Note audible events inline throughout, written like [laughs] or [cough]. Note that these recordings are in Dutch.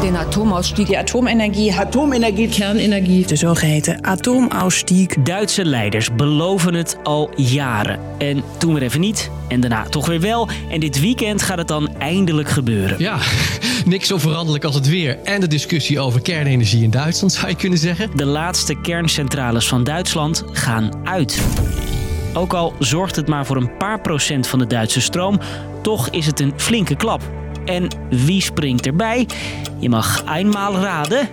den Atomausstieg. Die Atomenergie. Atomenergie. Kernenergie. De zogeheten atoomausstieg. Duitse leiders beloven het al jaren. En toen weer even niet. En daarna toch weer wel. En dit weekend gaat het dan eindelijk gebeuren. Ja, [laughs] niks zo veranderlijk als het weer. En de discussie over kernenergie in Duitsland, zou je kunnen zeggen. De laatste kerncentrales van Duitsland gaan uit. Ook al zorgt het maar voor een paar procent van de Duitse stroom, toch is het een flinke klap. En wie springt erbij? Je mag eenmaal raden.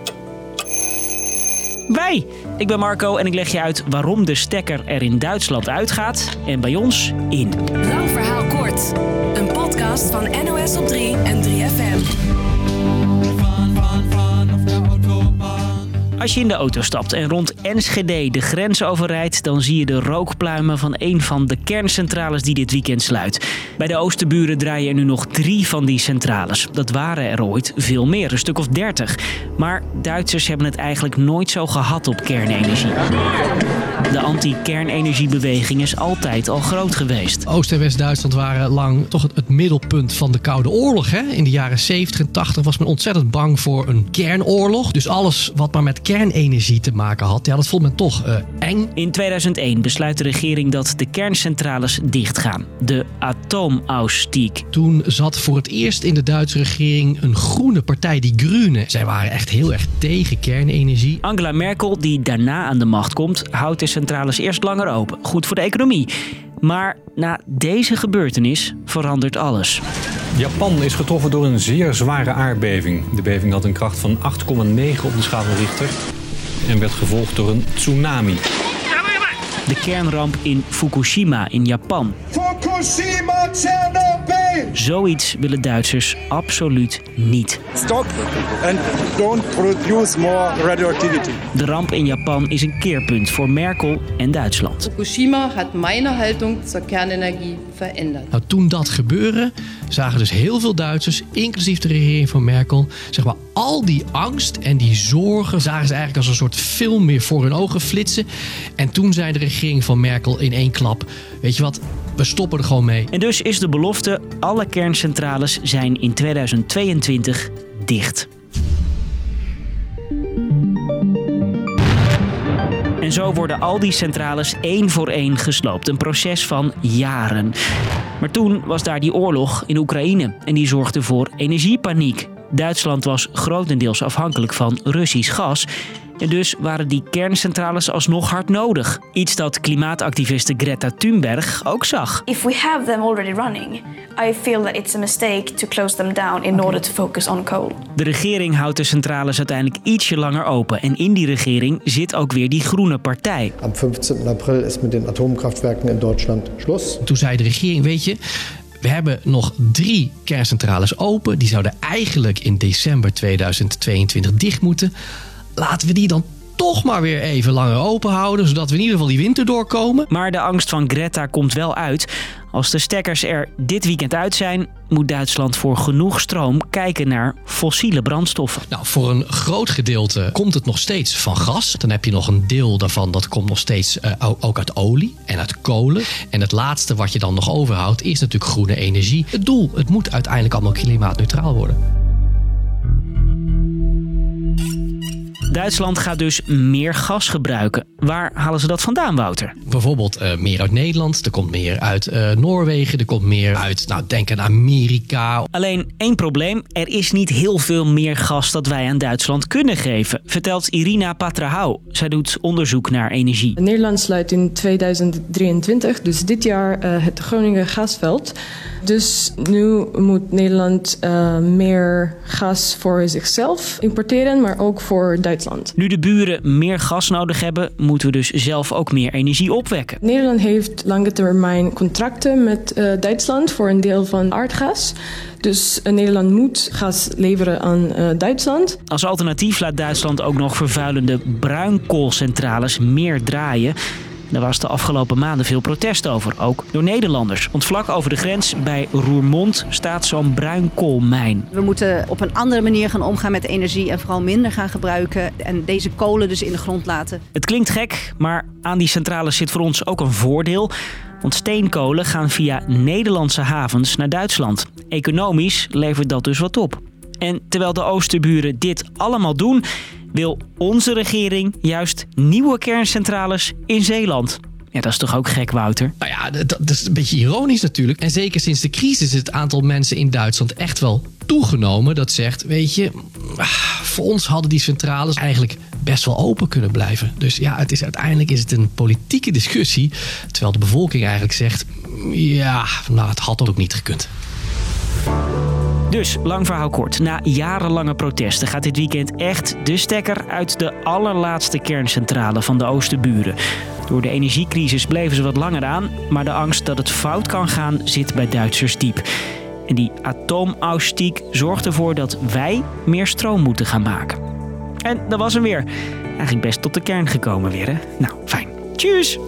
Wij! Ik ben Marco en ik leg je uit waarom de stekker er in Duitsland uitgaat en bij ons in. Lang verhaal kort. Een podcast van NOS op 3 en 3FM. Als je in de auto stapt en rond Enschede de grens overrijdt, dan zie je de rookpluimen van een van de kerncentrales die dit weekend sluit. Bij de Oosterburen draaien er nu nog drie van die centrales. Dat waren er ooit veel meer, een stuk of dertig. Maar Duitsers hebben het eigenlijk nooit zo gehad op kernenergie. De anti-kernenergiebeweging is altijd al groot geweest. Oost- en West-Duitsland waren lang toch het, het middelpunt van de Koude Oorlog. Hè? In de jaren 70 en 80 was men ontzettend bang voor een kernoorlog. Dus alles wat maar met kernenergie te maken had, ja, dat vond men toch eh, eng. In 2001 besluit de regering dat de kerncentrales dichtgaan. De atoomausstieg. Toen zat voor het eerst in de Duitse regering een groene partij, die Groene. Zij waren echt heel erg tegen kernenergie. Angela Merkel, die daarna aan de macht komt, houdt de centrales eerst langer open. Goed voor de economie. Maar na deze gebeurtenis verandert alles. Japan is getroffen door een zeer zware aardbeving. De beving had een kracht van 8,9 op de schaal van Richter en werd gevolgd door een tsunami. De kernramp in Fukushima in Japan. Fukushima, Chernobyl! Zoiets willen Duitsers absoluut niet. Stop and don't produce more radioactivity. De ramp in Japan is een keerpunt voor Merkel en Duitsland. Fukushima hat meine Haltung zur Kernenergie verändert. Nou, toen dat gebeurde, zagen dus heel veel Duitsers, inclusief de regering van Merkel, zeg maar al die angst en die zorgen zagen ze eigenlijk als een soort film weer voor hun ogen flitsen. En toen zei de regering van Merkel in één klap: Weet je wat, we stoppen er gewoon mee. En dus is de belofte: alle kerncentrales zijn in 2022 dicht. En zo worden al die centrales één voor één gesloopt. Een proces van jaren. Maar toen was daar die oorlog in Oekraïne en die zorgde voor energiepaniek. Duitsland was grotendeels afhankelijk van Russisch gas. En dus waren die kerncentrales alsnog hard nodig. Iets dat klimaatactiviste Greta Thunberg ook zag. If we have them already running, I feel that it's a mistake to close them down in order to focus on coal. De regering houdt de centrales uiteindelijk ietsje langer open. En in die regering zit ook weer die groene partij. Am 15. April is met den Atomkraftwerken in Duitsland Schluss. Toen zei de regering: Weet je. We hebben nog drie kerncentrales open. Die zouden eigenlijk in december 2022 dicht moeten. Laten we die dan toch maar weer even langer open houden, zodat we in ieder geval die winter doorkomen. Maar de angst van Greta komt wel uit. Als de stekkers er dit weekend uit zijn, moet Duitsland voor genoeg stroom kijken naar fossiele brandstoffen. Nou, voor een groot gedeelte komt het nog steeds van gas. Dan heb je nog een deel daarvan dat komt nog steeds uh, ook uit olie en uit kolen. En het laatste wat je dan nog overhoudt is natuurlijk groene energie. Het doel, het moet uiteindelijk allemaal klimaatneutraal worden. Duitsland gaat dus meer gas gebruiken. Waar halen ze dat vandaan, Wouter? Bijvoorbeeld uh, meer uit Nederland, er komt meer uit uh, Noorwegen, er komt meer uit, nou denk aan Amerika. Alleen één probleem, er is niet heel veel meer gas dat wij aan Duitsland kunnen geven, vertelt Irina Patrahau. Zij doet onderzoek naar energie. Nederland sluit in 2023, dus dit jaar, uh, het Groningen gasveld. Dus nu moet Nederland uh, meer gas voor zichzelf importeren, maar ook voor Duitsland. Nu de buren meer gas nodig hebben, moeten we dus zelf ook meer energie opwekken. Nederland heeft lange termijn contracten met uh, Duitsland voor een deel van aardgas. Dus uh, Nederland moet gas leveren aan uh, Duitsland. Als alternatief laat Duitsland ook nog vervuilende bruinkoolcentrales meer draaien. Daar was de afgelopen maanden veel protest over, ook door Nederlanders. Want vlak over de grens bij Roermond staat zo'n bruinkoolmijn. We moeten op een andere manier gaan omgaan met energie en vooral minder gaan gebruiken en deze kolen dus in de grond laten. Het klinkt gek, maar aan die centrales zit voor ons ook een voordeel. Want steenkolen gaan via Nederlandse havens naar Duitsland. Economisch levert dat dus wat op. En terwijl de Oosterburen dit allemaal doen, wil onze regering juist nieuwe kerncentrales in Zeeland. Ja, dat is toch ook gek, Wouter? Nou ja, dat, is een beetje ironisch natuurlijk. En zeker sinds de crisis is het aantal mensen in Duitsland echt wel toegenomen. Dat zegt, weet je, voor ons hadden die centrales eigenlijk best wel open kunnen blijven. Dus ja, het is, uiteindelijk is het een politieke discussie. Terwijl de bevolking eigenlijk zegt, ja, nou, het had ook niet gekund. Dus, lang verhaal kort. Na jarenlange protesten gaat dit weekend echt de stekker uit de allerlaatste kerncentrale van de Oosterburen. Door de energiecrisis bleven ze wat langer aan, maar de angst dat het fout kan gaan zit bij Duitsers diep. En die atoomausstiek zorgt ervoor dat wij meer stroom moeten gaan maken. En dat was hem weer. Eigenlijk best tot de kern gekomen weer, hè? Nou, fijn. Tjus!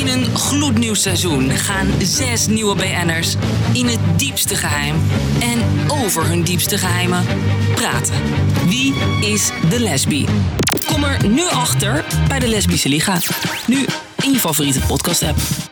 In een gloednieuw seizoen gaan zes nieuwe BN'ers in het diepste geheim en over hun diepste geheimen praten. Wie is de lesbie? Kom er nu achter bij de Lesbische Liga. Nu in je favoriete podcast app.